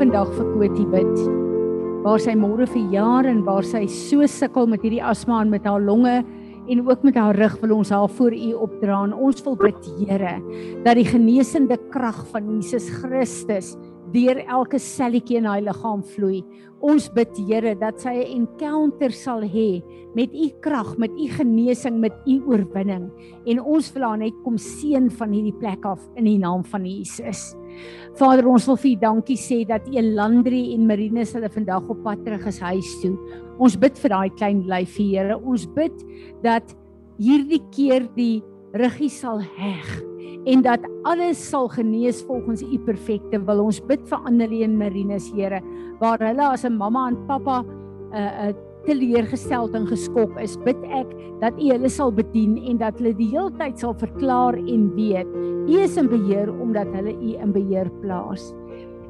Vandag vir Kotie bid. Waar sy môre vir jare en waar sy so sukkel met hierdie asma en met haar longe en ook met haar rug wil ons haar voor U opdra en ons wil bid Here dat die genesende krag van Jesus Christus deur elke selletjie in haar liggaam vloei. Ons bid Here dat sy 'n encounter sal hê met u krag, met u genesing, met u oorwinning. En ons wil haar net kom seën van hierdie plek af in die naam van Jesus. Vader, ons wil vir u dankie sê dat u Landri en Marinus hulle vandag op pad terug is huis toe. Ons bid vir daai klein lyfie, Here. Ons bid dat hierdie keer die ruggie sal heg en dat alles sal genees volgens u perfekte wil. Ons bid vir Annelie en Marinus, Here, waar hulle as 'n mamma en pappa 'n uh, eh, 'n uh, teleurgesteld en geskok is, bid ek dat U hulle sal bedien en dat hulle die heeltyd sal verklaar en weet U is in beheer omdat hulle U in beheer plaas.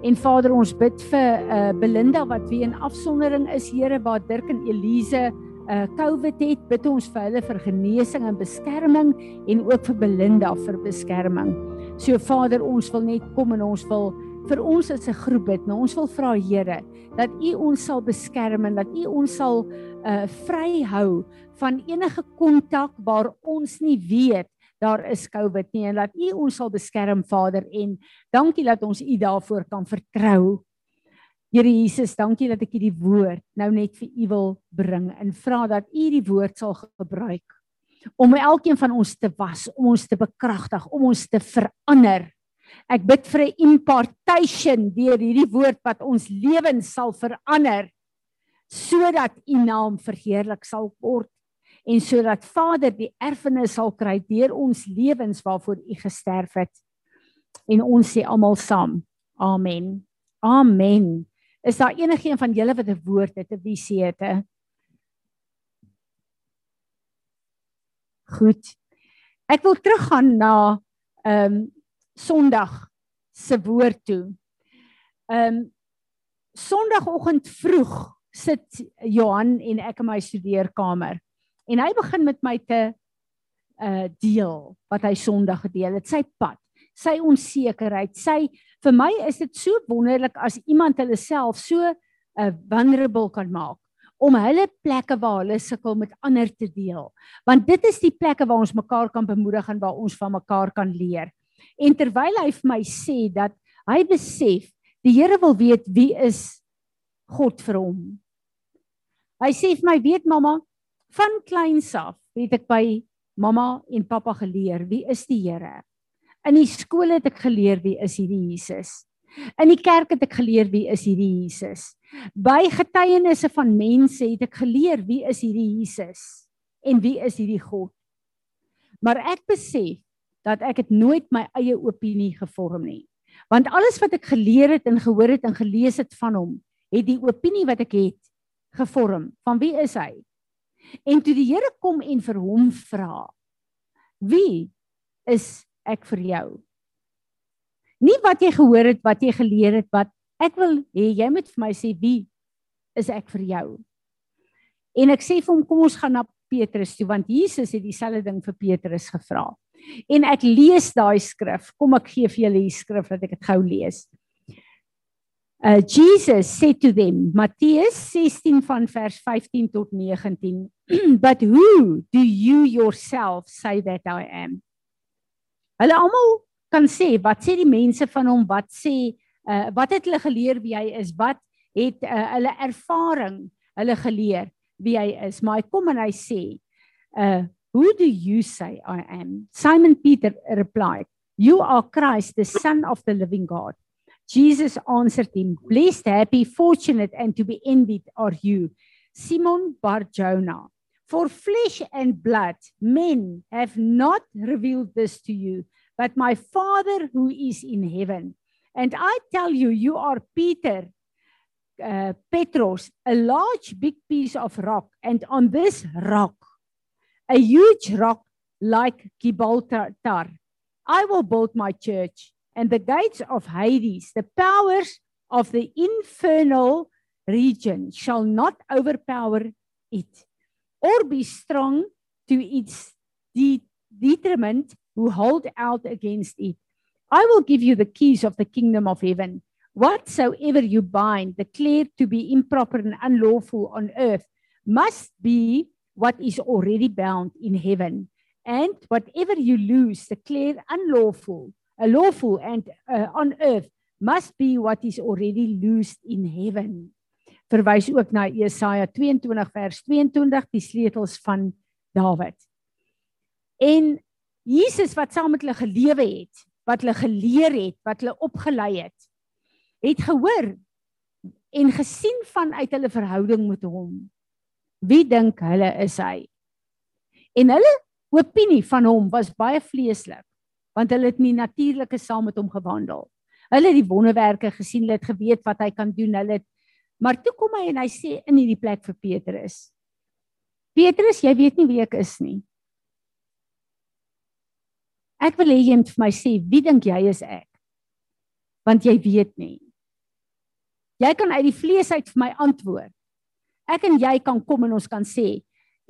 En Vader, ons bid vir uh, Belinda wat weer in afsondering is, Here, waar Dirk en Elise uh COVID het, bid ons vir hulle vir genesing en beskerming en ook vir Belinda vir beskerming. So Vader, ons wil net kom en ons wil vir ons as 'n groep bid. Nou ons wil vra Here dat U ons sal beskerm en dat U ons sal uh vryhou van enige kontak waar ons nie weet daar is COVID nie en dat U ons sal beskerm Vader en dankie dat ons U daarvoor kan vertrou. Here Jesus, dankie dat ek hierdie woord nou net vir U wil bring en vra dat U die woord sal gebruik om elkeen van ons te was, om ons te bekragtig, om ons te verander. Ek bid vir 'n impartation deur hierdie woord wat ons lewens sal verander sodat U naam verheerlik sal word en sodat Vader die erfenis sal kry deur ons lewens waarvoor U gesterf het. En ons sê almal saam. Amen. Amen. Is daar enigiemand van julle wat 'n woord het, 'n visie het? He? Goed. Ek wil teruggaan na ehm um, Sondag se woord toe. Ehm um, Sondagoggend vroeg sit Johan en ek in my studeerkamer en hy begin met my te uh deel wat hy Sondag gedeel het, sy pad, sy onsekerheid, sy vir my is dit so wonderlik as iemand hulle self so uh, vulnerable kan maak om hulle plekke waar hulle sukkel met ander te deel. Want dit is die plekke waar ons mekaar kan bemoedig en waar ons van mekaar kan leer. En terwyl hy vir my sê dat hy besef die Here wil weet wie is God vir hom. Hy sê vir my, weet mamma, van kleins af het ek by mamma en pappa geleer wie is die Here. In die skool het ek geleer wie is hierdie Jesus. In die kerk het ek geleer wie is hierdie Jesus. By getuienisse van mense het ek geleer wie is hierdie Jesus en wie is hierdie God. Maar ek besef dat ek het nooit my eie opinie gevorm nie. Want alles wat ek geleer het en gehoor het en gelees het van hom, het die opinie wat ek het gevorm. Van wie is hy? En toe die Here kom en vir hom vra: Wie is ek vir jou. Nie wat jy gehoor het, wat jy geleer het, wat ek wil hê jy moet vir my sê wie is ek vir jou. En ek sê vir hom kom ons gaan na Petrus toe want Jesus het dieselfde ding vir Petrus gevra. En ek lees daai skrif. Kom ek gee vir julle die skrif dat ek dit gou lees. Uh Jesus said to them, Matteus 16 van vers 15 tot 19, but who do you yourself say that I am? Hulle almal kan sê wat sê die mense van hom, wat sê uh, wat het hulle geleer wie hy is? Wat het uh, hulle ervaring hulle geleer wie hy is? Maar hy kom en hy sê, uh who do you say I am? Simon Peter replied, you are Christ, the son of the living God. Jesus answered him, blessed, happy, fortunate and to be envied are you, Simon Bar-Jonah. For flesh and blood, men have not revealed this to you, but my Father who is in heaven. And I tell you, you are Peter, uh, Petros, a large, big piece of rock. And on this rock, a huge rock like Gibraltar, I will build my church, and the gates of Hades, the powers of the infernal region, shall not overpower it. or be strong to its de detriment who hold out against it. I will give you the keys of the kingdom of heaven. whatsoever you bind declared to be improper and unlawful on earth must be what is already bound in heaven. And whatever you lose declared unlawful uh, lawful and uh, on earth must be what is already loosed in heaven. Verwys ook na Jesaja 22 vers 22 die sleutels van Dawid. En Jesus wat saam met hulle gelewe het wat hulle geleer het wat hulle opgelei het het gehoor en gesien vanuit hulle verhouding met hom. Wie dink hulle is hy? En hulle opinie van hom was baie vleeslik want hulle het nie natuurlike saam met hom gewandel. Hulle het die wonderwerke gesien, hulle het geweet wat hy kan doen. Hulle het maar toe kom hy en hy sê in hierdie plek vir Petrus. Petrus, jy weet nie wie ek is nie. Ek wil hê jy moet vir my sê, wie dink jy is ek? Want jy weet nie. Jy kan uit die vlees uit vir my antwoord. Ek en jy kan kom en ons kan sê,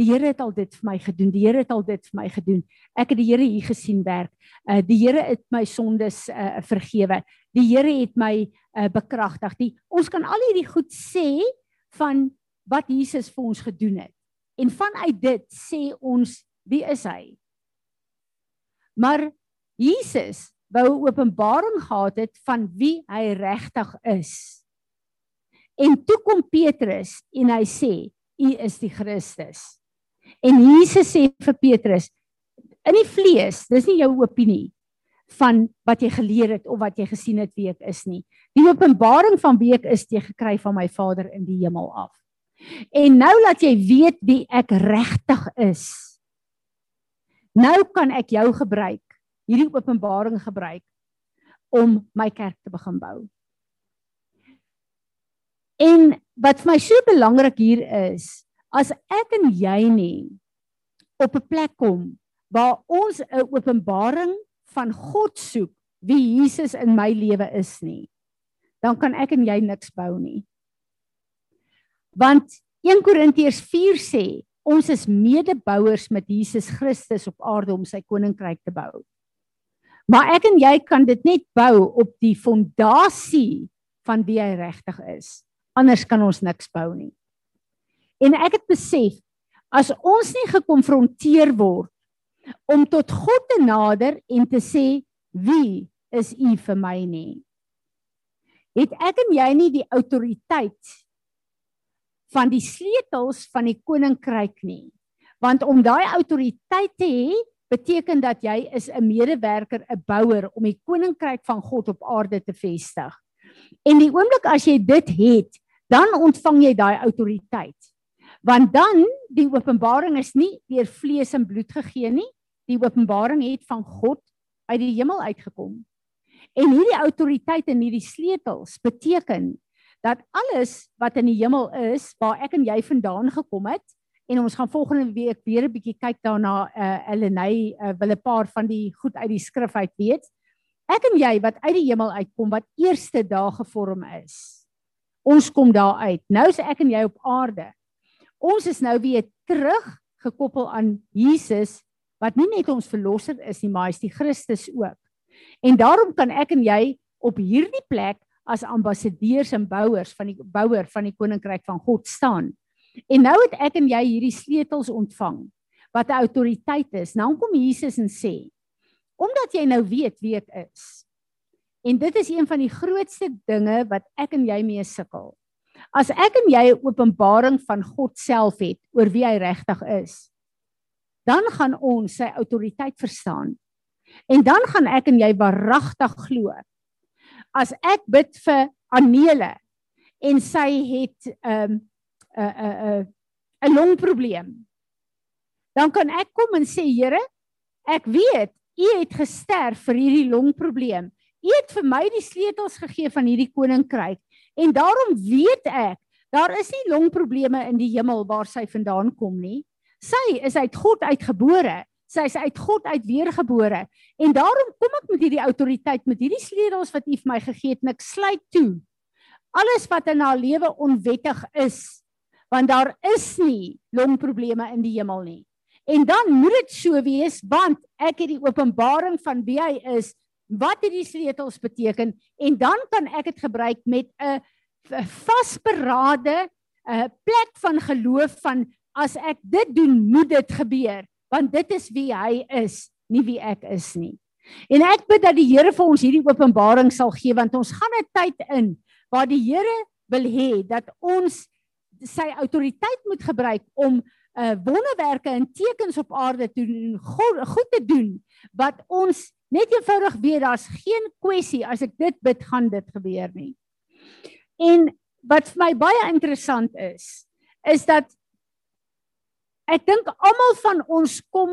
die Here het al dit vir my gedoen. Die Here het al dit vir my gedoen. Ek het die Here hier gesien werk. Uh die Here het my sondes uh vergewe. Die Here het my uh bekragtig. Die ons kan al hierdie goed sê van wat Jesus vir ons gedoen het. En vanuit dit sê ons wie is hy? Maar Jesus wou openbaring gehad het van wie hy regtig is. En toe kom Petrus en hy sê, "U is die Christus." En Jesus sê vir Petrus, "In die vlees, dis nie jou opinie van wat jy geleer het of wat jy gesien het wie ek is nie. Die openbaring van wie ek is, jy gekry van my Vader in die hemel af. En nou laat jy weet wie ek regtig is. Nou kan ek jou gebruik, hierdie openbaring gebruik om my kerk te begin bou. En wat vir my so belangrik hier is, as ek en jy nie op 'n plek kom waar ons 'n openbaring van God soek wie Jesus in my lewe is nie, dan kan ek en jy niks bou nie. Want 1 Korintiërs 4 sê ons is medebouers met Jesus Christus op aarde om sy koninkryk te bou. Maar ek en jy kan dit net bou op die fondasie van wie hy regtig is anders kan ons niks bou nie. En ek het besef as ons nie gekonfronteer word om tot God te nader en te sê wie is u vir my nie. Het ek en jy nie die autoriteit van die sleutels van die koninkryk nie. Want om daai autoriteit te hê, beteken dat jy is 'n medewerker, 'n bouer om die koninkryk van God op aarde te vestig. En die oomblik as jy dit het, dan ontvang jy daai autoriteit. Want dan die openbaring is nie deur vlees en bloed gegee nie. Die openbaring het van God uit die hemel uitgekom. En hierdie autoriteit en hierdie sleutels beteken dat alles wat in die hemel is, waar ek en jy vandaan gekom het, en ons gaan volgende week weer 'n bietjie kyk daarna uh eh, Elenay uh, wil 'n paar van die goed uit die skrif uit weet. Ek en jy wat uit die hemel uitkom wat eerste dae gevorm is. Ons kom daar uit. Nou is ek en jy op aarde. Ons is nou weer terug gekoppel aan Jesus wat nie net ons verlosser is nie, maar hy is die Christus ook. En daarom kan ek en jy op hierdie plek as ambassadeurs en bouers van die bouer van die koninkryk van God staan. En nou het ek en jy hierdie sleutels ontvang wat 'n autoriteit is. Nou kom Jesus en sê: "Omdat jy nou weet wie ek is, En dit is een van die grootste dinge wat ek en jy mee sukkel. As ek en jy 'n openbaring van God self het oor wie hy regtig is, dan gaan ons sy autoriteit verstaan. En dan gaan ek en jy waaragtig glo. As ek bid vir Anele en sy het 'n 'n 'n 'n longprobleem, dan kan ek kom en sê Here, ek weet U het gesterf vir hierdie longprobleem. U het vir my die sleutels gegee van hierdie koninkryk en daarom weet ek daar is nie longprobleme in die hemel waar sy vandaan kom nie. Sy is uit God uitgebore. Sy is uit God uit weergebore en daarom kom ek met hierdie autoriteit met hierdie sleutels wat U vir my gegee het en ek sluit toe alles wat in haar lewe onwettig is want daar is nie longprobleme in die hemel nie. En dan moet dit so wees want ek het die openbaring van wie hy is wat hierdie sleutels beteken en dan kan ek dit gebruik met 'n vasberade 'n plek van geloof van as ek dit doen, moet dit gebeur, want dit is wie hy is, nie wie ek is nie. En ek bid dat die Here vir ons hierdie openbaring sal gee want ons gaan 'n tyd in waar die Here wil hê dat ons sy autoriteit moet gebruik om uh wonderwerke en tekens op aarde te doen, God, goed te doen wat ons net eenvoudig weet daar's geen kwessie as ek dit bid gaan dit gebeur nie. En wat vir my baie interessant is, is dat ek dink almal van ons kom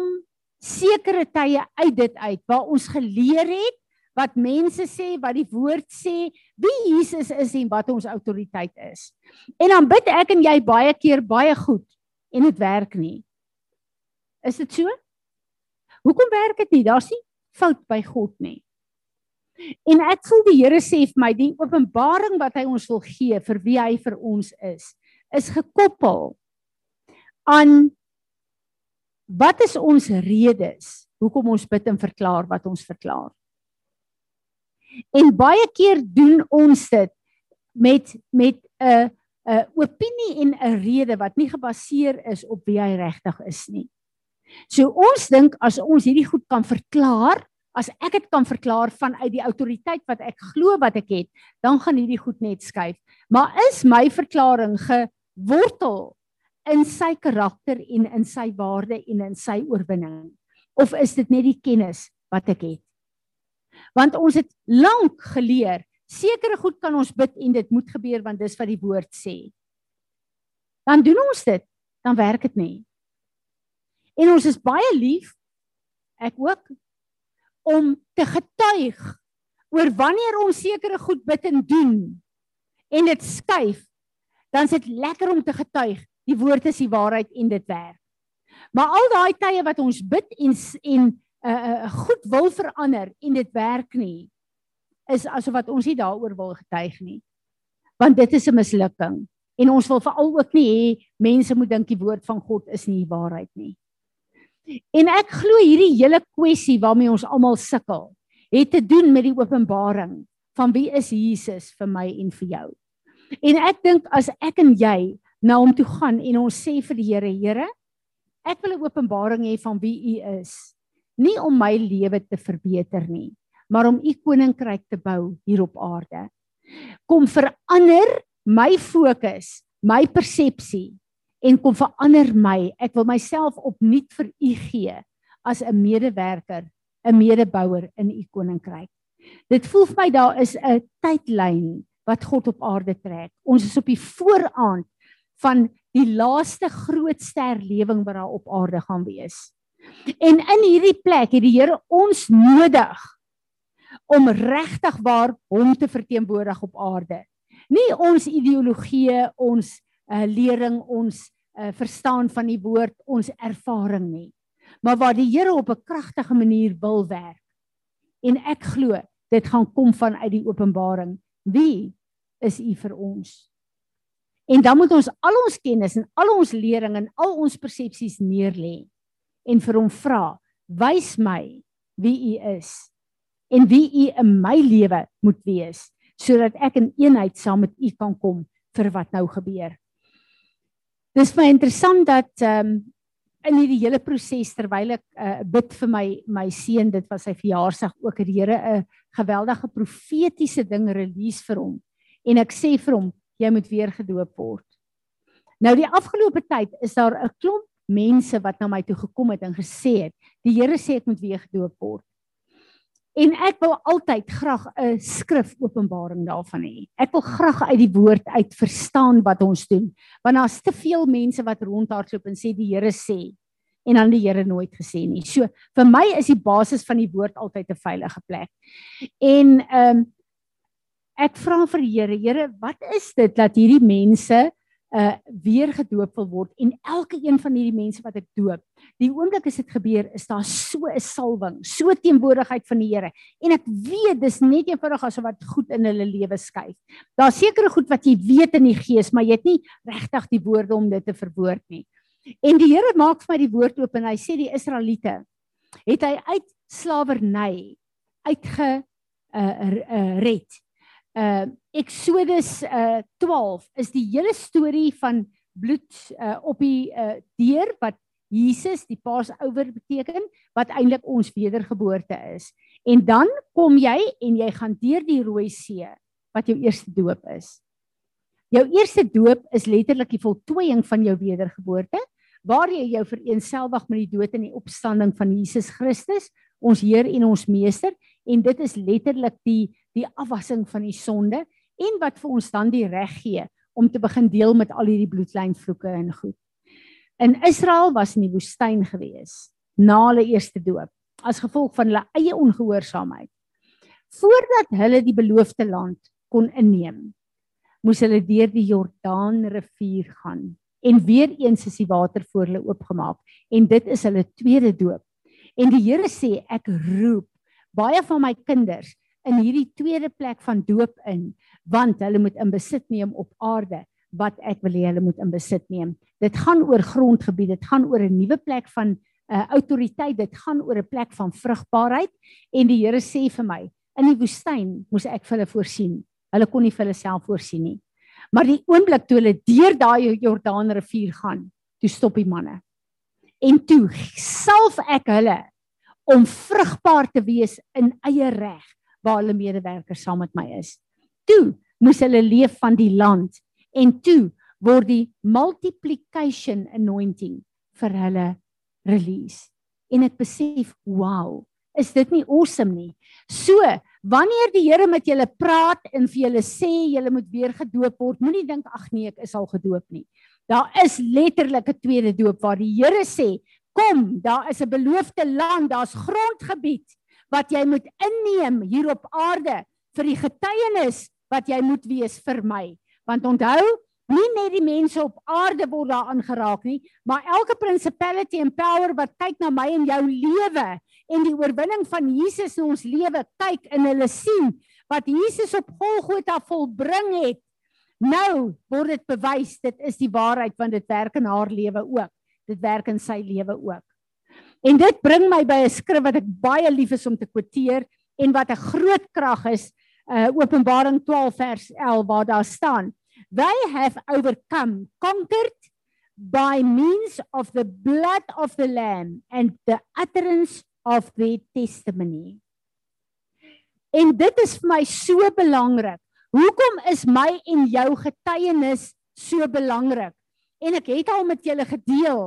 sekere tye uit dit uit waar ons geleer het wat mense sê, wat die woord sê, wie Jesus is en wat ons autoriteit is. En dan bid ek en jy baie keer baie goed en dit werk nie. Is dit so? Hoekom werk dit nie? Daar's nie fout by God nie. En ek voel die Here sê vir my die openbaring wat hy ons wil gee vir wie hy vir ons is, is gekoppel aan wat is ons redes hoekom ons bid en verklaar wat ons verklaar. En baie keer doen ons dit met met 'n 'n opinie en 'n rede wat nie gebaseer is op wie hy regtig is nie. So ons dink as ons hierdie goed kan verklaar, as ek dit kan verklaar vanuit die autoriteit wat ek glo wat ek het, dan gaan hierdie goed net skuif. Maar is my verklaring gewortel in sy karakter en in sy waarde en in sy oorwinning of is dit net die kennis wat ek het? Want ons het lank geleer sekere goed kan ons bid en dit moet gebeur want dis wat die woord sê. Dan doen ons dit, dan werk dit nie. En ons is baie lief ek ook om te getuig oor wanneer ons sekere goed bid en doen en dit skuif, dan is dit lekker om te getuig. Die woord is die waarheid en dit werk. Maar al daai tye wat ons bid en en 'n uh, uh, goed wil verander en dit werk nie, is asof wat ons nie daaroor wil getuig nie. Want dit is 'n mislukking en ons wil veral ook nie hê mense moet dink die woord van God is nie die waarheid nie. En ek glo hierdie hele kwessie waarmee ons almal sukkel, het te doen met die openbaring van wie is Jesus vir my en vir jou. En ek dink as ek en jy na hom toe gaan en ons sê vir die Here, Here, ek wil 'n openbaring hê van wie U is, nie om my lewe te verbeter nie, maar om u koninkryk te bou hier op aarde. Kom verander my fokus, my persepsie en kom verander my. Ek wil myself opnuut vir u gee as 'n medewerker, 'n medebouer in u koninkryk. Dit voel vir my daar is 'n tydlyn wat God op aarde trek. Ons is op die vooraand van die laaste groot sterlewing wat daar op aarde gaan wees. En in hierdie plek het die Here ons nodig om regtig waar hom te verteenwoordig op aarde. Nie ons ideologie, ons uh, lering, ons uh, verstaan van die woord, ons ervaring nie, maar waar die Here op 'n kragtige manier wil werk. En ek glo dit gaan kom vanuit die openbaring. Wie is u vir ons? En dan moet ons al ons kennis en al ons lering en al ons persepsies neerlê en vir hom vra, wys my wie u is en wie u in my lewe moet wees sodat ek in eenheid saam met u kan kom vir wat nou gebeur. Dis my interessant dat ehm um, in hierdie hele proses terwyl ek uh, bid vir my my seun dit was sy verjaarsdag ook die Here 'n geweldige profetiese ding release vir hom en ek sê vir hom jy moet weer gedoop word. Nou die afgelope tyd is daar 'n klomp mense wat na my toe gekom het en gesê het die Here sê ek moet weer gedoop word. En ek wil altyd graag 'n skrif openbaring daarvan hê. Ek wil graag uit die woord uit verstaan wat ons doen. Want daar's te veel mense wat rondhardloop en sê die Here sê en dan die Here nooit gesê nie. So vir my is die basis van die woord altyd 'n veilige plek. En ehm um, ek vra vir die Here, Here, wat is dit dat hierdie mense uh weer gedoop wil word en elke een van hierdie mense wat ek doop, die oomblik as dit gebeur, is daar so 'n salwing, so teenwoordigheid van die Here. En ek weet dis net eenvoudig asof wat goed in hulle lewe skuif. Daar's sekere goed wat jy weet in die gees, maar jy het nie regtig die woorde om dit te verwoord nie. En die Here maak vir my die woord oop en hy sê die Israeliete het hy uit slawerny uitge uh, uh red. Uh Exodus uh 12 is die hele storie van bloed uh op die uh deur wat Jesus die Passover beteken wat eintlik ons wedergeboorte is. En dan kom jy en jy gaan deur die Rooi See wat jou eerste doop is. Jou eerste doop is letterlik die voltooiing van jou wedergeboorte waar jy jou vereenselwig met die dood en die opstanding van Jesus Christus, ons Heer en ons Meester en dit is letterlik die die afwassing van die sonde en wat vir ons dan die reg gee om te begin deel met al hierdie bloedlynvloeke en goed. In Israel was in die woestyn gewees na hulle eerste doop as gevolg van hulle eie ongehoorsaamheid. Voordat hulle die beloofde land kon inneem, moes hulle deur die Jordaan rivier gaan en weer eens is die water voor hulle oopgemaak en dit is hulle tweede doop. En die Here sê ek roep baie van my kinders in hierdie tweede plek van doop in want hulle moet in besit neem op aarde wat ek wil hê hulle moet in besit neem. Dit gaan oor grondgebied, dit gaan oor 'n nuwe plek van 'n uh, autoriteit, dit gaan oor 'n plek van vrugbaarheid en die Here sê vir my, in die woestyn moes ek vir hulle voorsien. Hulle kon nie vir hulle self voorsien nie. Maar die oomblik toe hulle deur daai Jordaan rivier gaan, toe stop die manne. En toe salf ek hulle om vrugbaar te wees in eie reg waar hulle medewerkers saam met my is. Toe moes hulle leef van die land en toe word die multiplication anointing vir hulle release. En ek besef, wow, is dit nie awesome nie? So, wanneer die Here met julle praat en vir julle sê julle moet weer gedoop word, moenie dink ag nee, ek is al gedoop nie. Daar is letterlik 'n tweede doop waar die Here sê, kom, daar is 'n beloofde land, daar's grondgebied wat jy moet inneem hier op aarde vir die getuienis wat jy moet wees vir my. Want onthou, nie net die mense op aarde word daaraan geraak nie, maar elke principality and power wat kyk na my en jou lewe en die oorwinning van Jesus in ons lewe kyk en hulle sien wat Jesus op Golgotha volbring het. Nou word dit bewys dit is die waarheid want dit werk in haar lewe ook. Dit werk in sy lewe ook. En dit bring my by 'n skrif wat ek baie lief is om te quoteer en wat 'n groot krag is uh Openbaring 12 vers 11 waar daar staan they have overcome conquered by means of the blood of the lamb and the utterance of their testimony En dit is vir my so belangrik. Hoekom is my en jou getuienis so belangrik? En ek het al met julle gedeel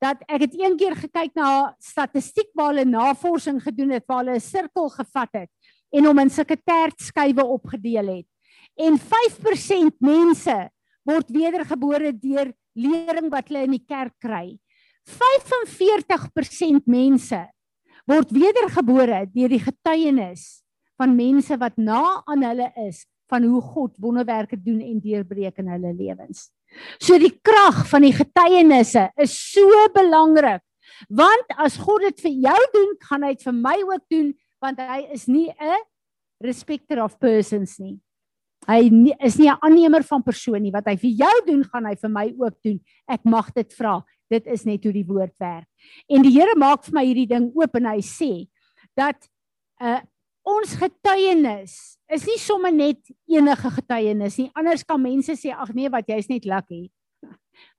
dat ek het een keer gekyk na statistiek waar hulle navorsing gedoen het waar hulle 'n sirkel gevat het en hom in sulke tertskywe opgedeel het. En 5% mense word wedergebore deur lering wat hulle in die kerk kry. 45% mense word wedergebore deur die getuienis van mense wat na aan hulle is van hoe God wonderwerke doen en deurbreek in hulle lewens. So die krag van die getuienisse is so belangrik. Want as God dit vir jou doen, gaan hy dit vir my ook doen want hy is nie 'n respecter of persons nie. Hy nie, is nie 'n aannemer van persoon nie. Wat hy vir jou doen, gaan hy vir my ook doen. Ek mag dit vra. Dit is net hoe die woord werk. En die Here maak vir my hierdie ding oop en hy sê dat uh ons getuienis is nie sommer net enige getuienis nie. Anders kan mense sê ag nee, wat jy's net lucky.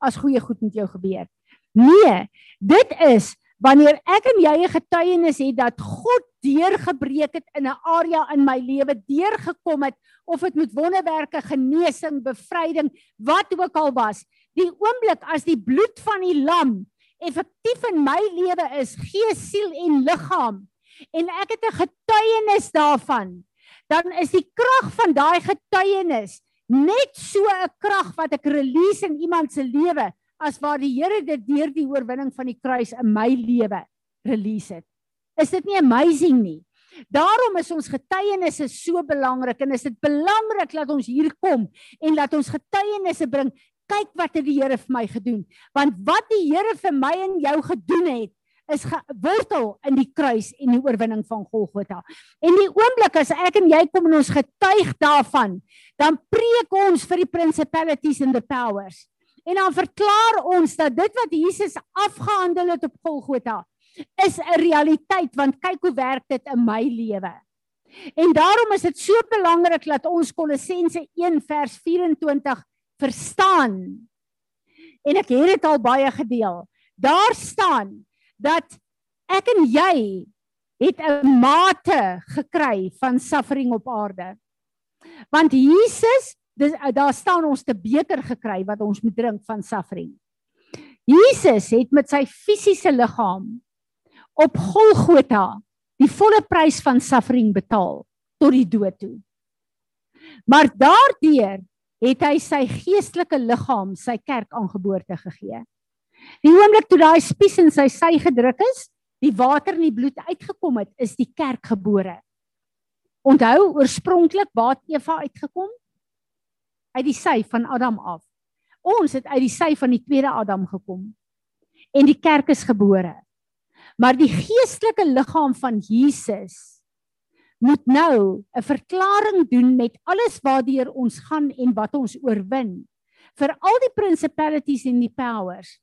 As goeie goed met jou gebeur. Nee, dit is wanneer ek en jy 'n getuienis het dat God deurgebreek het in 'n area in my lewe, deurgekom het of dit met wonderwerke, genesing, bevryding, wat ook al was, die oomblik as die bloed van die lam effektief in my lewe is, gees, siel en liggaam, en ek het 'n getuienis daarvan, dan is die krag van daai getuienis net so 'n krag wat ek release in iemand se lewe as waar die Here dit deur die oorwinning van die kruis in my lewe release het. Is dit nie amazing nie? Daarom is ons getuienisse so belangrik en is dit belangrik dat ons hier kom en dat ons getuienisse bring. Kyk wat het die Here vir my gedoen? Want wat die Here vir my en jou gedoen het, is gewortel in die kruis en die oorwinning van Golgotha. En die oomblik as ek en jy kom en ons getuig daarvan, dan preek ons vir die principalities and the powers. En dan verklaar ons dat dit wat Jesus afgehandel het op Golgotha is 'n realiteit want kyk hoe werk dit in my lewe. En daarom is dit so belangrik dat ons Kolossense 1 vers 24 verstaan. En ek het dit al baie gedeel. Daar staan dat ek en jy het 'n mate gekry van suffering op aarde. Want Jesus, dis daar staan ons te beker gekry wat ons moet drink van suffering. Jesus het met sy fisiese liggaam op Golgotha die volle prys van suffering betaal tot die dood toe. Maar daardeur het hy sy geestelike liggaam, sy kerk aangeboorte gegee. Die oomblik toe daai spies in sy sy gedruk is, die water in die bloed uitgekom het, is die kerk gebore. Onthou oorspronklik waar Eva uitgekom? Uit die sy van Adam af. Ons het uit die sy van die tweede Adam gekom. En die kerk is gebore. Maar die geestelike liggaam van Jesus moet nou 'n verklaring doen met alles waardeur ons gaan en wat ons oorwin vir al die principalities en die powers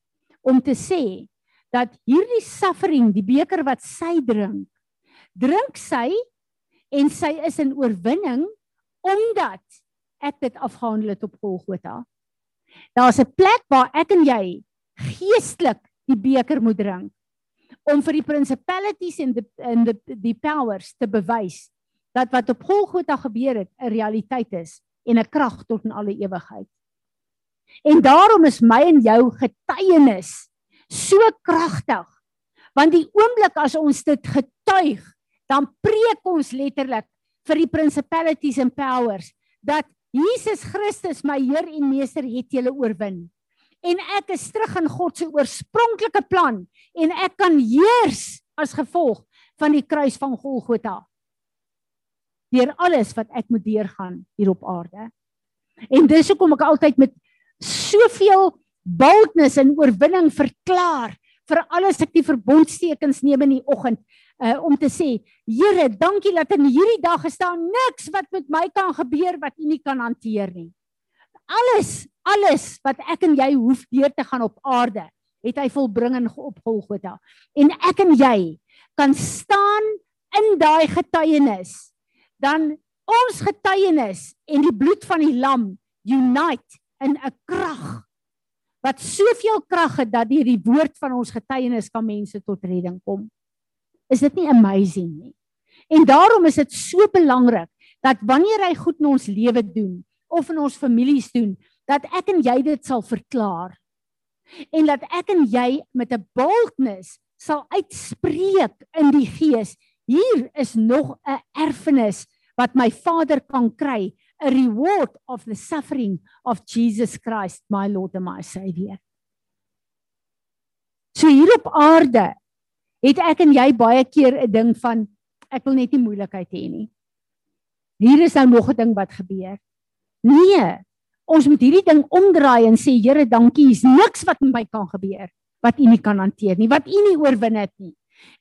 om te sê dat hierdie suffering, die beker wat sy drink, drink sy en sy is in oorwinning omdat ek dit afgehandel het op Golgotha. Daar's 'n plek waar ek en jy geestelik die beker moet drink om vir die principalities en die en die die powers te bewys dat wat op Golgotha gebeur het 'n realiteit is en 'n krag tot in alle ewigheid. En daarom is my en jou getuienis so kragtig. Want die oomblik as ons dit getuig, dan preek ons letterlik vir die principalities and powers dat Jesus Christus my Heer en Meester het julle oorwin en ek is terug in God se oorspronklike plan en ek kan heers as gevolg van die kruis van Golgotha deur alles wat ek moet deurgaan hier op aarde. En dis hoekom ek altyd met soveel boldness en oorwinning verklaar vir alles ek die verbondstekens neem in die oggend uh, om te sê Here, dankie dat in hierdie dag gestaan niks wat met my kan gebeur wat U nie kan hanteer nie. Alles alles wat ek en jy hoef deur te gaan op aarde, het hy volbring in op Golgotha. En ek en jy kan staan in daai getuienis. Dan ons getuienis en die bloed van die lam unite in 'n krag wat soveel krag het dat deur die woord van ons getuienis kan mense tot redding kom. Is dit nie amazing nie? En daarom is dit so belangrik dat wanneer hy goed in ons lewe doen of in ons families doen, dat ek en jy dit sal verklaar en dat ek en jy met 'n boldness sal uitspreek in die gees hier is nog 'n erfenis wat my Vader kan kry a reward of the suffering of Jesus Christ my Lord and my Savior. So hier op aarde het ek en jy baie keer 'n ding van ek wil net nie moeilikheid hê nie. Hier is nou nog 'n ding wat gebeur. Nee ons moet hierdie ding omdraai en sê Here, dankie, hier's niks wat met my kan gebeur wat U nie kan hanteer nie, wat U nie oorwin het nie.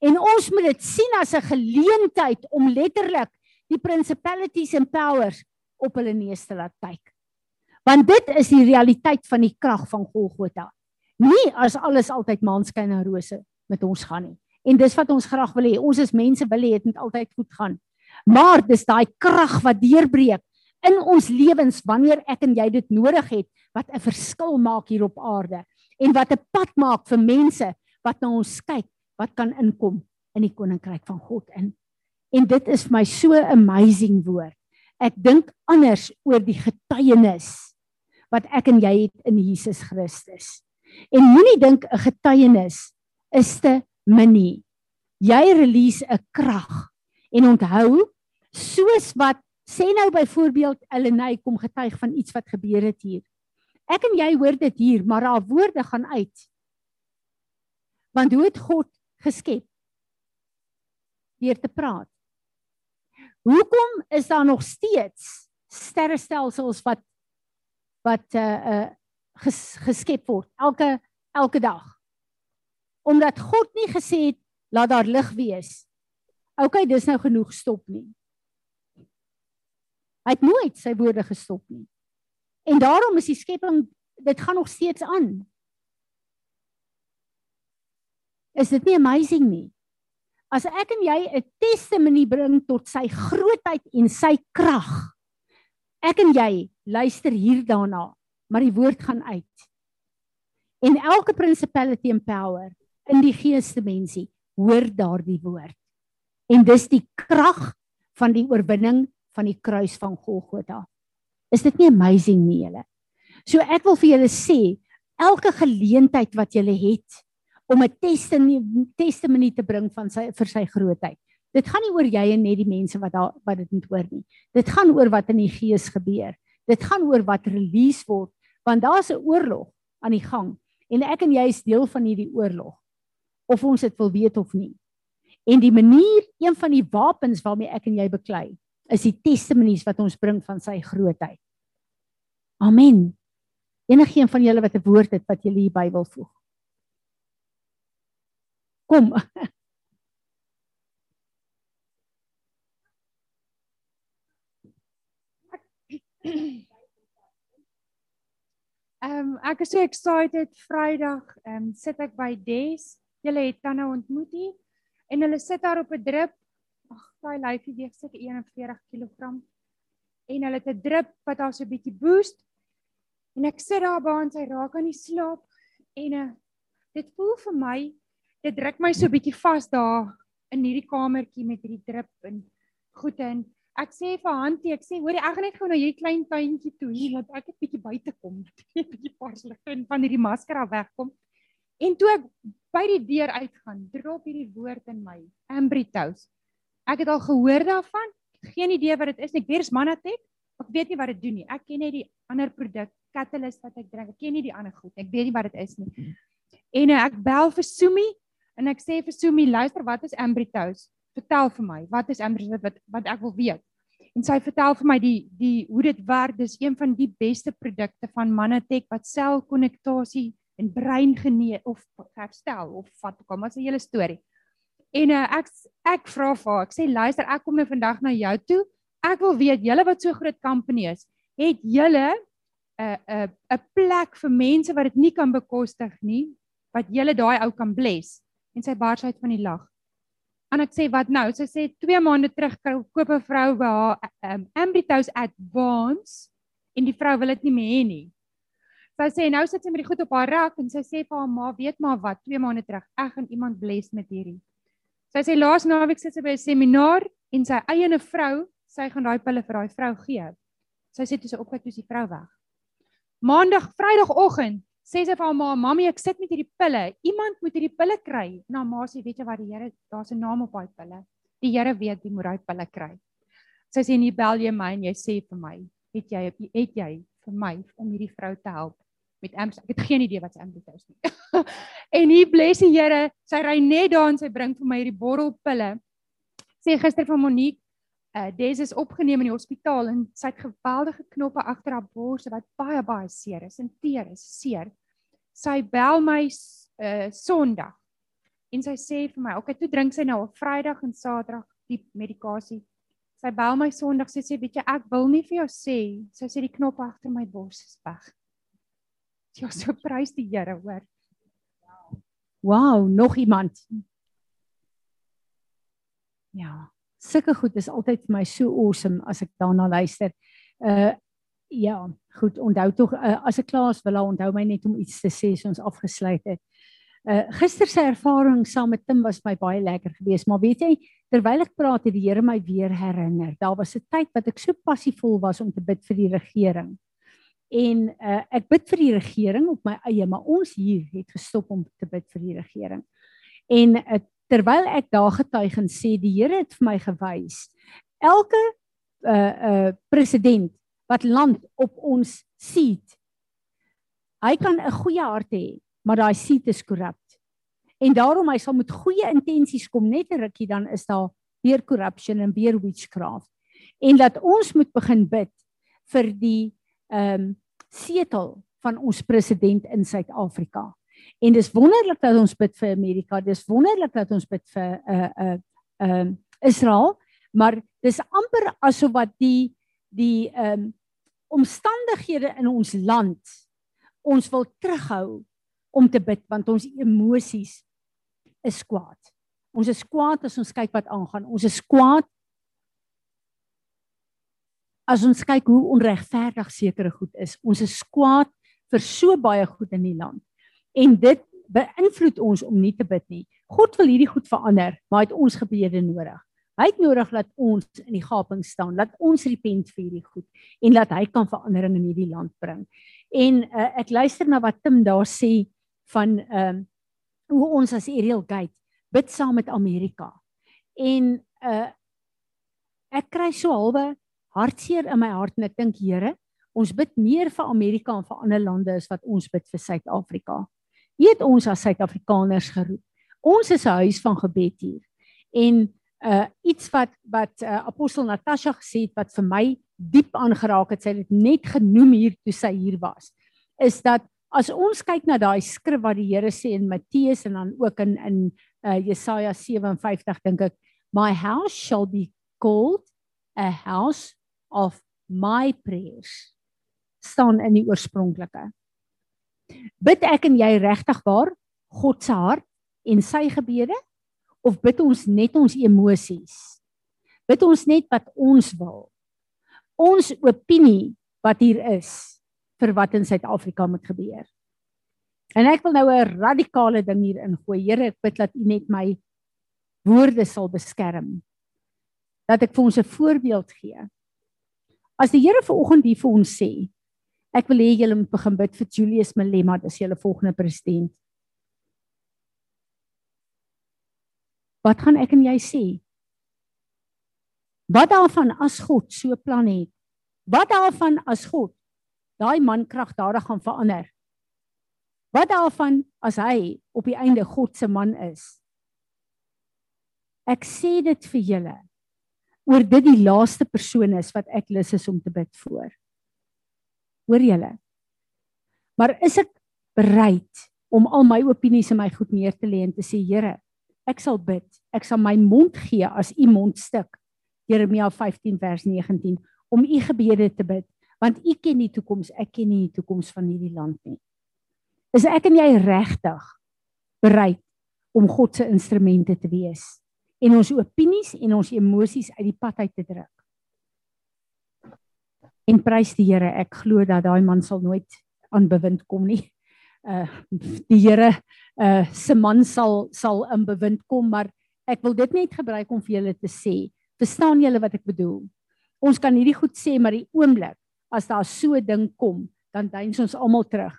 En ons moet dit sien as 'n geleentheid om letterlik die principalities and powers op hulle neus te laat kyk. Want dit is die realiteit van die krag van Golgotha. Nie as alles altyd maanskyn en rose met ons gaan nie. En dis wat ons graag wil hê. Ons is mense wil hê dit moet altyd goed gaan. Maar dis daai krag wat deurbreek in ons lewens wanneer ek en jy dit nodig het wat 'n verskil maak hier op aarde en wat 'n pad maak vir mense wat na ons kyk wat kan inkom in die koninkryk van God in. En dit is vir my so amazing woord. Ek dink anders oor die getuienis wat ek en jy het in Jesus Christus. En moenie dink 'n getuienis is te minie. Jy release 'n krag en onthou soos wat Sê nou byvoorbeeld Elenay kom getuig van iets wat gebeur het hier. Ek en jy hoor dit hier, maar haar woorde gaan uit. Want hoe het God geskep? Deur te praat. Hoekom is daar nog steeds sterrestelsels wat wat uh uh ges, geskep word elke elke dag? Omdat God nie gesê het laat daar lig wees. OK, dis nou genoeg stop nie. Hy het nooit sy woorde gestop nie. En daarom is die skepping dit gaan nog steeds aan. Is dit nie amazing nie? As ek en jy 'n testimonie bring tot sy grootheid en sy krag. Ek en jy luister hier daarna, maar die woord gaan uit. En elke principality and power in die geesdimensie hoor daardie woord. En dis die krag van die oorwinning van die kruis van Golgotha. Is dit nie amazing nie julle? So ek wil vir julle sê, elke geleentheid wat julle het om 'n testimonie te bring van sy vir sy grootheid. Dit gaan nie oor jy en net die mense wat daar wat dit moet hoor nie. Dit gaan oor wat in die gees gebeur. Dit gaan oor wat release word want daar's 'n oorlog aan die gang en ek en jy is deel van hierdie oorlog of ons dit wil weet of nie. En die manier, een van die wapens waarmee ek en jy beklei, is die testimonies wat ons bring van sy grootheid. Amen. Enigeen van julle wat 'n woord het wat julle hierby wil voeg. Kom. Ehm um, ek is so excited Vrydag ehm um, sit ek by Des. Julle het Tanna ontmoet hier en hulle sit daar op 'n drip. Ag, daai lyfie weeg seker 41 kg. En hulle het 'n drip wat haar so 'n bietjie boost. En ek sit daar by en sy raak aan die slaap en uh, dit voel vir my dit druk my so bietjie vas daar in hierdie kamertjie met hierdie drip en goed en ek sê vir Hantie, ek sê hoor jy ek gaan net gou na hierdie klein tuintjie toe hier dat ek 'n bietjie buite kom, 'n bietjie parslig en van hierdie masker af wegkom. En toe ek by die deur uitgaan, drop hierdie woord in my, Ambritos. Ek het al gehoor daarvan, geen idee wat dit is. Ek weet dis Manatek. Ek weet nie wat dit doen nie. Ek ken net die ander produk, Catalyst wat ek drink. Ek ken nie die ander goed. Ek weet nie wat dit is nie. En uh, ek bel vir Sumi en ek sê vir Sumi, luister, wat is Ambritos? Vertel vir my, wat is Ambritos wat wat ek wil weet. En sy vertel vir my die die hoe dit werk. Dis een van die beste produkte van Manatek wat selkonnektasie en brein genee of herstel of wat ook al, maar 'n hele storie. En uh, ek ek vra vir haar, ek sê luister, ek kom nou vandag na jou toe. Ek wil weet julle wat so groot company is, het julle 'n uh, 'n uh, 'n plek vir mense wat dit nie kan bekostig nie, wat julle daai ou kan bless. En sy bars uit van die lag. En ek sê wat nou? Sy sê 2 maande terug koop 'n vrou by haar um, Ambritos Advance en die vrou wil dit nie meer hê nie. Sy sê nou sit sy met die goed op haar rak en sy sê vir haar ma, weet maar wat, 2 maande terug, ek gaan iemand bless met hierdie. Sy sê laas naweek sit sy by 'n seminar en sy eieene vrou, sy gaan daai pille vir daai vrou gee. Sy sê toe sy opkyk toe is die vrou weg. Maandag, Vrydagoggend sê sy vir haar ma, "Mamy, ek sit met hierdie pille. Iemand moet hierdie pille kry." Nou ma sê, "Weet jy wat, die Here, daar's 'n naam op daai pille. Die Here weet wie moet daai pille kry." Sy sê, "Nie bel jy my en jy sê vir my, het jy het jy vir my om hierdie vrou te help?" met Amps. Ek het geen idee wat sy Amps is nie. en hier bless die Here, sy ry net daar en sy bring vir my hierdie bottelpille. Sê gister van Monique, uh Des is opgeneem in die hospitaal en sy het geweldige knoppe agter haar bors wat baie baie seer is en teer is, seer. Sy bel my uh Sondag. En sy sê vir my, "Oké, toe drink sy nou op Vrydag en Saterdag die medikasie." Sy bel my Sondag sê sy, "Weet jy, ek wil nie vir jou sê." Sy sê die knop agter my bors is weg. Ja, so prys die Here, hoor. Wow, nog iemand. Ja, sulke goed is altyd vir my so awesome as ek daarna luister. Uh ja, goed, onthou tog uh, as ek klaar is, wil hy onthou my net om iets te sê as ons afgesluit het. Uh gister se ervaring saam met Tim was my baie lekker geweest, maar weet jy, terwyl ek praat het die Here my weer herinner. Daar was 'n tyd wat ek so passievol was om te bid vir die regering en uh, ek bid vir die regering op my eie maar ons hier het gestop om te bid vir die regering en uh, terwyl ek daar getuig en sê die Here het vir my gewys elke uh uh president wat land op ons seat hy kan 'n goeie hart hê maar daai seat is korrup en daarom hy sal met goeie intensies kom net 'n rukkie dan is daar weer corruption en weer witchcraft en dat ons moet begin bid vir die ehm um, setel van ons president in Suid-Afrika. En dis wonderlik dat ons bid vir Amerika, dis wonderlik dat ons bid vir uh uh ehm uh, Israel, maar dis amper asof wat die die ehm um, omstandighede in ons land ons wil terughou om te bid want ons emosies is kwaad. Ons is kwaad as ons kyk wat aangaan. Ons is kwaad as ons kyk hoe onregverdig sekere goed is. Ons is kwaad vir so baie goed in die land. En dit beïnvloed ons om nie te bid nie. God wil hierdie goed verander, maar hy het ons gebede nodig. Hy het nodig dat ons in die gaping staan, dat ons repent vir hierdie goed en dat hy kan verandering in hierdie land bring. En uh, ek luister na wat Tim daar sê van ehm uh, hoe ons as Ariel Gate bid saam met Amerika. En uh ek kry so halwe hartseer in my hart en ek dink Here, ons bid meer vir Amerika en vir ander lande as wat ons bid vir Suid-Afrika. Jy het ons as Suid-Afrikaners geroep. Ons is 'n huis van gebed hier. En uh iets wat wat uh, apostel Natasha gesê het wat vir my diep aangeraak het, sy het dit net genoem hier toe sy hier was, is dat as ons kyk na daai skrif wat die Here sê in Matteus en dan ook in in uh, Jesaja 57 dink ek my house shall be called a house of my prayers staan in die oorspronklike bid ek en jy regtig waar God se hart en sy gebede of bid ons net ons emosies bid ons net wat ons wil ons opinie wat hier is vir wat in Suid-Afrika moet gebeur En ek wil nou 'n radikale ding hier ingooi. Here, ek bid dat U net my woorde sal beskerm. Dat ek vir ons 'n voorbeeld gee. As die Here vanoggend hier vir ons sê, ek wil hê julle moet begin bid vir Julius Malema, dis julle volgende president. Wat gaan ek en jy sê? Wat daarvan as God so plan het? Wat daarvan as God daai man kragtadig gaan verander? Wat daarvan as hy op die einde God se man is? Ek sê dit vir julle oor dit die laaste persoon is wat ek lus is om te bid vir. Hoor julle? Maar is ek bereid om al my opinies en my goed neer te lê en te sê Here, ek sal bid. Ek sal my mond gee as u mondstuk. Jeremia 15 vers 19 om u gebede te bid want u ken die toekoms, ek ken nie die toekoms van hierdie land nie. Is ek en jy regtig bereid om God se instrumente te wees en ons opinies en ons emosies uit die pad uit te druk? En prys die Here, ek glo dat daai man sal nooit aan bewind kom nie. Uh die Here uh se man sal sal in bewind kom, maar ek wil dit net gebruik om vir julle te sê, verstaan julle wat ek bedoel? Ons kan hierdie goed sê, maar die oomblik as daar so 'n ding kom, dan duins ons almal terug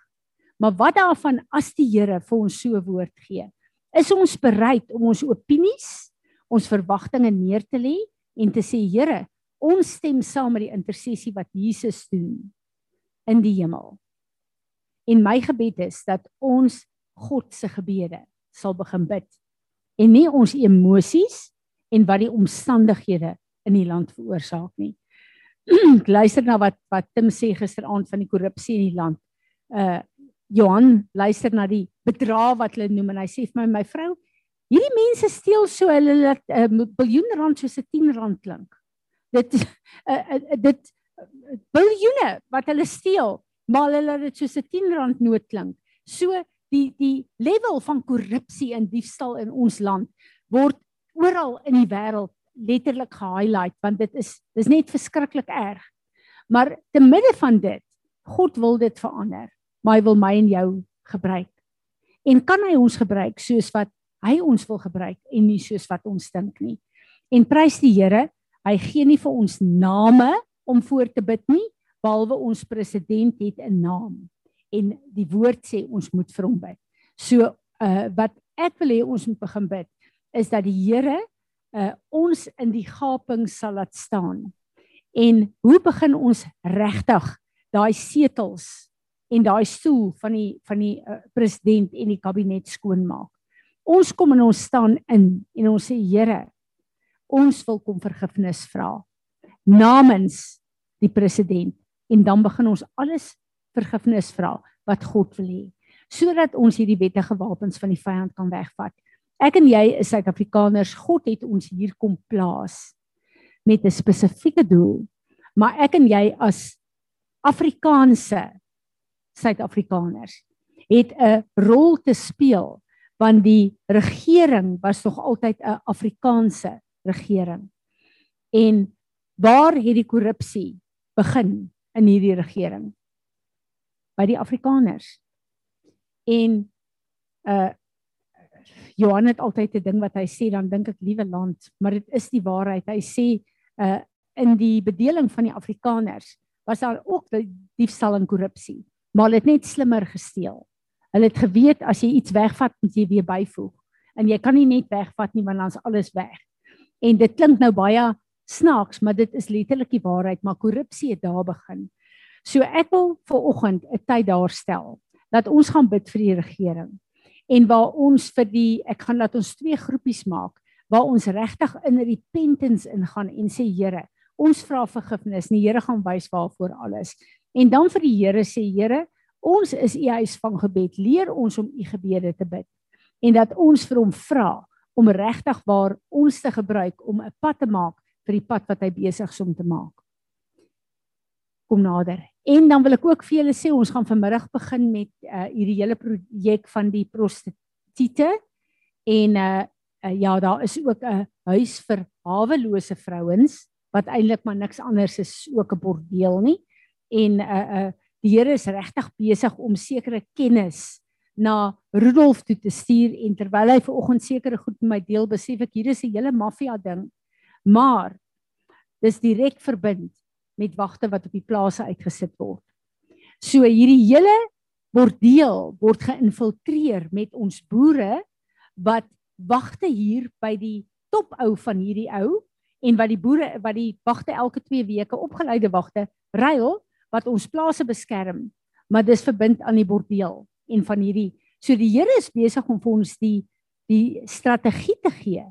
Maar wat daarvan as die Here vir ons so 'n woord gee? Is ons bereid om ons opinies, ons verwagtinge neer te lê en te sê Here, ons stem saam met die intersessie wat Jesus doen in die hemel. En my gebed is dat ons God se gebede sal begin bid en nie ons emosies en wat die omstandighede in die land veroorsaak nie. Luister na wat wat Tim sê gisteraand van die korrupsie in die land. Uh Johan luister na die bedrag wat hulle noem en hy sê vir my my vrou hierdie mense steel so hulle laat 'n uh, biljoen rand soos 'n 10 rand klink. Dit uh, dit biljoene wat hulle steel, maar hulle laat dit soos 'n 10 rand noot klink. So die die level van korrupsie en diefstal in ons land word oral in die wêreld letterlik gehighlight want dit is dis net verskriklik erg. Maar te midde van dit, God wil dit verander maar hy wil my en jou gebruik. En kan hy ons gebruik soos wat hy ons wil gebruik en nie soos wat ons dink nie. En prys die Here, hy gee nie vir ons name om voor te bid nie, behalwe ons president het 'n naam en die woord sê ons moet vir hom bid. So uh wat ek wil hê ons moet begin bid is dat die Here uh ons in die gaping sal laat staan. En hoe begin ons regtig daai setels en daai stoel van die van die uh, president en die kabinet skoonmaak. Ons kom en ons staan in en ons sê Here, ons wil kom vergifnis vra namens die president en dan begin ons alles vergifnis vra wat God wil hê sodat ons hierdie wettige wapens van die vyand kan wegvat. Ek en jy is Suid-Afrikaners. God het ons hier kom plaas met 'n spesifieke doel. Maar ek en jy as Afrikaanse Suid-Afrikaners het 'n rol te speel want die regering was nog altyd 'n Afrikaanse regering. En waar het die korrupsie begin in hierdie regering? By die Afrikaners. En uh Johan het altyd 'n ding wat hy sê dan dink ek liewe land, maar dit is die waarheid. Hy sê uh in die bedeling van die Afrikaners was daar ook die diefstal en korrupsie, maar hulle het net slimmer gesteel. Hulle het geweet as jy iets wegvat, moet jy weer byvoeg. En jy kan nie net wegvat nie want dan's alles weg. En dit klink nou baie snaaks, maar dit is letterlik die waarheid, maar korrupsie het daar begin. So ek wil vir oggend 'n tyd daar stel dat ons gaan bid vir die regering en waar ons vir die ek gaan laat ons twee groepies maak waar ons regtig in repentance ingaan en sê Here, ons vra vergifnis. Die Here gaan wys waarvoor alles. En dan vir die Here sê Here, ons is u huis van gebed. Leer ons om u gebede te bid. En dat ons vir hom vra om regtig waar ons te gebruik om 'n pad te maak vir die pad wat hy besig is om te maak. Kom nader. En dan wil ek ook vir julle sê ons gaan vanmiddag begin met uh hierdie hele projek van die prostituie en uh, uh ja, daar is ook 'n huis vir hawelose vrouens wat eintlik maar niks anders is ook 'n bordeel nie. En uh uh die Here is regtig besig om sekere kennis na Rudolf toe te stuur en terwyl hy ver oggend sekere goed met my deel, besef ek hier is 'n hele maffia ding. Maar dis direk verbind met wagte wat op die plase uitgesit word. So hierdie hele bordeel word geïnfiltreer met ons boere wat wagte hier by die topou van hierdie ou en wat die boere wat die wagte elke 2 weke opgeleide wagte ruil wat ons plase beskerm maar dis verbind aan die bordeel en van hierdie. So die Here is besig om vir ons die die strategie te gee.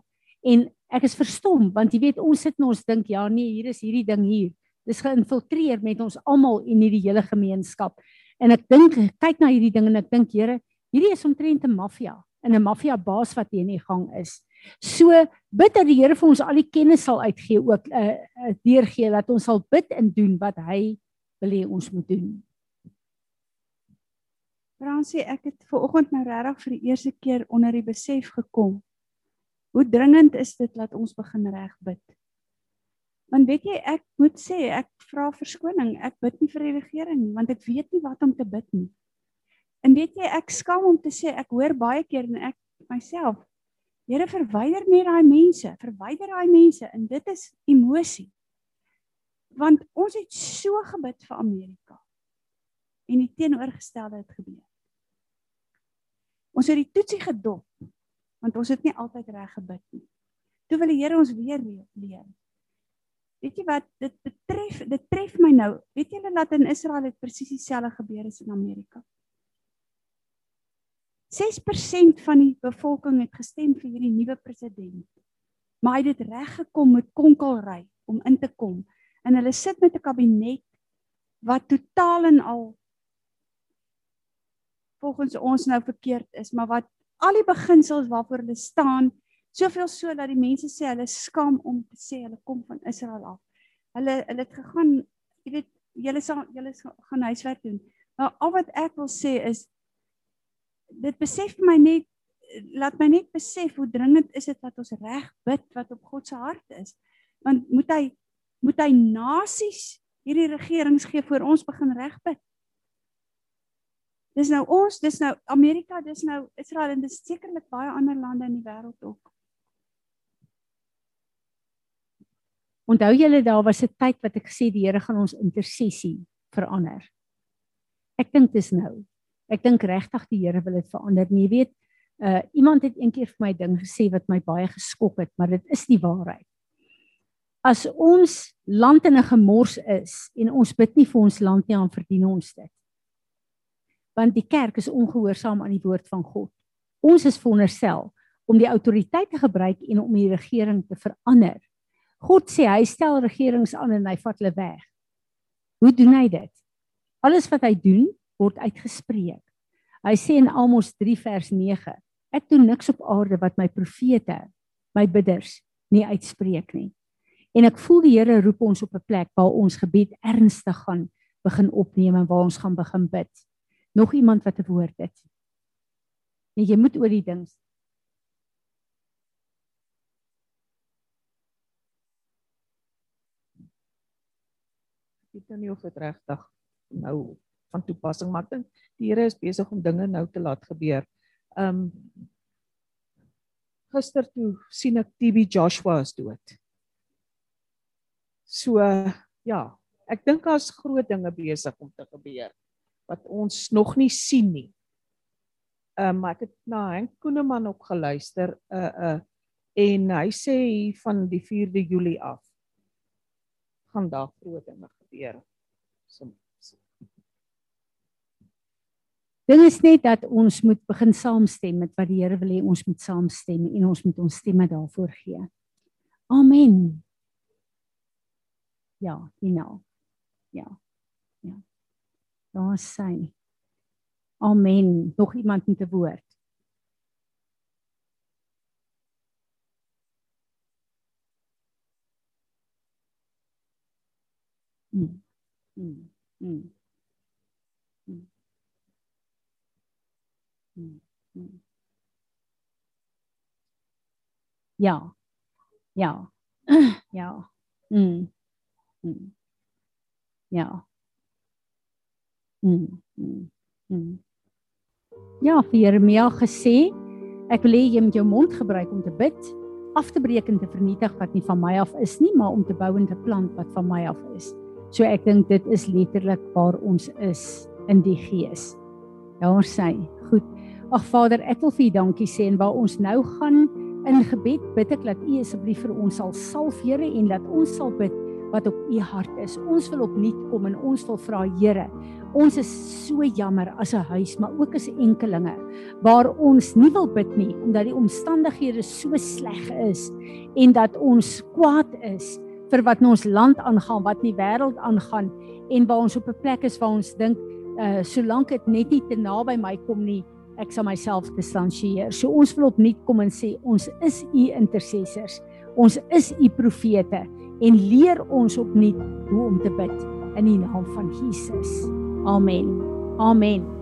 En ek is verstom want jy weet ons sit en ons dink ja nee hier is hierdie ding hier. Dis geïnfiltreer met ons almal in hierdie hele gemeenskap. En ek dink kyk na hierdie ding en ek dink Here hierdie is omtrent 'n maffia 'n maffia baas wat hier in die gang is. So bid dat die Here vir ons al die kennis sal uitgee ook 'n uh, eh, eh, deurgee dat ons sal bid en doen wat hy wil hê ons moet doen. Fransie, ek het ver oggend nou regtig vir die eerste keer onder die besef gekom. Hoe dringend is dit dat ons begin reg bid? Want weet jy, ek moet sê ek vra verskoning. Ek bid nie vir die regering nie want ek weet nie wat om te bid nie. En weet jy, ek skaam om te sê ek hoor baie keer en ek myself Here verwyder net daai mense, verwyder daai mense en dit is emosie. Want ons het so gebid vir Amerika. En die teenoorgestelde het gebeur. Ons het die toetsie gedop want ons het nie altyd reg gebid nie. Toe wil die Here ons weer leer. Weet jy wat dit betref, dit tref my nou. Weet julle dat in Israel het presies dieselfde gebeur as in Amerika? 6% van die bevolking het gestem vir hierdie nuwe president. Maar hy het dit reg gekom met konkelry om in te kom. En hulle sit met 'n kabinet wat totaal en al volgens ons nou verkeerd is, maar wat al die beginsels waarvoor hulle staan, soveel so dat die mense sê hulle skaam om te sê hulle kom van Israel af. Hulle hulle het gegaan, jy weet, julle sal julle gaan huiswerk doen. Maar al wat ek wil sê is dit besef my net laat my net besef hoe dringend is dit dat ons reg bid wat op God se hart is. Want moet hy moet hy nasies hierdie regerings gee voor ons begin reg bid. Dis nou ons, dis nou Amerika, dis nou Israel en dis sekerlik baie ander lande in die wêreld ook. Onthou julle daar was 'n tyd wat ek gesê die Here gaan ons intersessie verander. Ek dink dis nou. Ek dink regtig die Here wil dit verander. Jy weet, uh iemand het eendag vir my ding gesê wat my baie geskok het, maar dit is die waarheid. As ons land in 'n gemors is en ons bid nie vir ons land nie, dan verdien ons dit. Want die kerk is ongehoorsaam aan die woord van God. Ons is veronderstel om die autoriteit te gebruik en om die regering te verander. God sê hy stel regerings aan en hy vat hulle weg. Hoe doen hy dit? Alles wat hy doen, word uitgespreek. Hy sê in Amos 3 vers 9: Ek doen niks op aarde wat my profete, my bidders nie uitspreek nie. En ek voel die Here roep ons op 'n plek waar ons gebed ernstig gaan begin opneem en waar ons gaan begin bid. Nog iemand wat 'n woord het? Nee, jy moet oor die ding. Ek weet nou nie of dit regtig nou van toepassing maar ek dink die Here is besig om dinge nou te laat gebeur. Um gister toe sien ek TB Joshua is dood. So ja, ek dink daar's groot dinge besig om te gebeur wat ons nog nie sien nie. Ehm um, ek het na Henk Koeneman ook geluister uh uh en hy sê van die 4de Julie af gaan daar groot dinge gebeur. So Ding is net dat ons moet begin saamstem met wat die Here wil hê ons moet saamstem en ons moet ons stemme daarvoor gee. Amen. Ja, you know. Ja. Daar sê. Amen. Nog iemand met 'n woord? Mm. Mm. Mm. Ja. Ja. Ja. Mm. Mm. Ja. Mm. Mm. Mm. Ja, vir Jeremia gesê, ek wil hê jy moet jou mond gebruik om te bid, af te breek en te vernietig wat nie van my af is nie, maar om te bou en te plant wat van my af is. So ek dink dit is letterlik waar ons is in die gees. Ja, ons sê, goed. Ag Vader, ek wil vir U dankie sê en waar ons nou gaan in gebed, bid ek dat U asseblief vir ons sal salf, Here, en dat ons sal bid wat op U hart is. Ons wil opnuut kom en ons wil vra, Here, ons is so jammer as 'n huis, maar ook as enkelinge waar ons nie wil bid nie omdat die omstandighede so sleg is en dat ons kwaad is vir wat in ons land aangaan, wat in die wêreld aangaan en waar ons op 'n plek is waar ons dink, uh solank dit net nie te naby my kom nie, ek sal myself distansieer. So ons wil opnuut kom en sê ons is u intercessors. Ons is u profete en leer ons opnuut hoe om te bid in die naam van Jesus. Amen. Amen.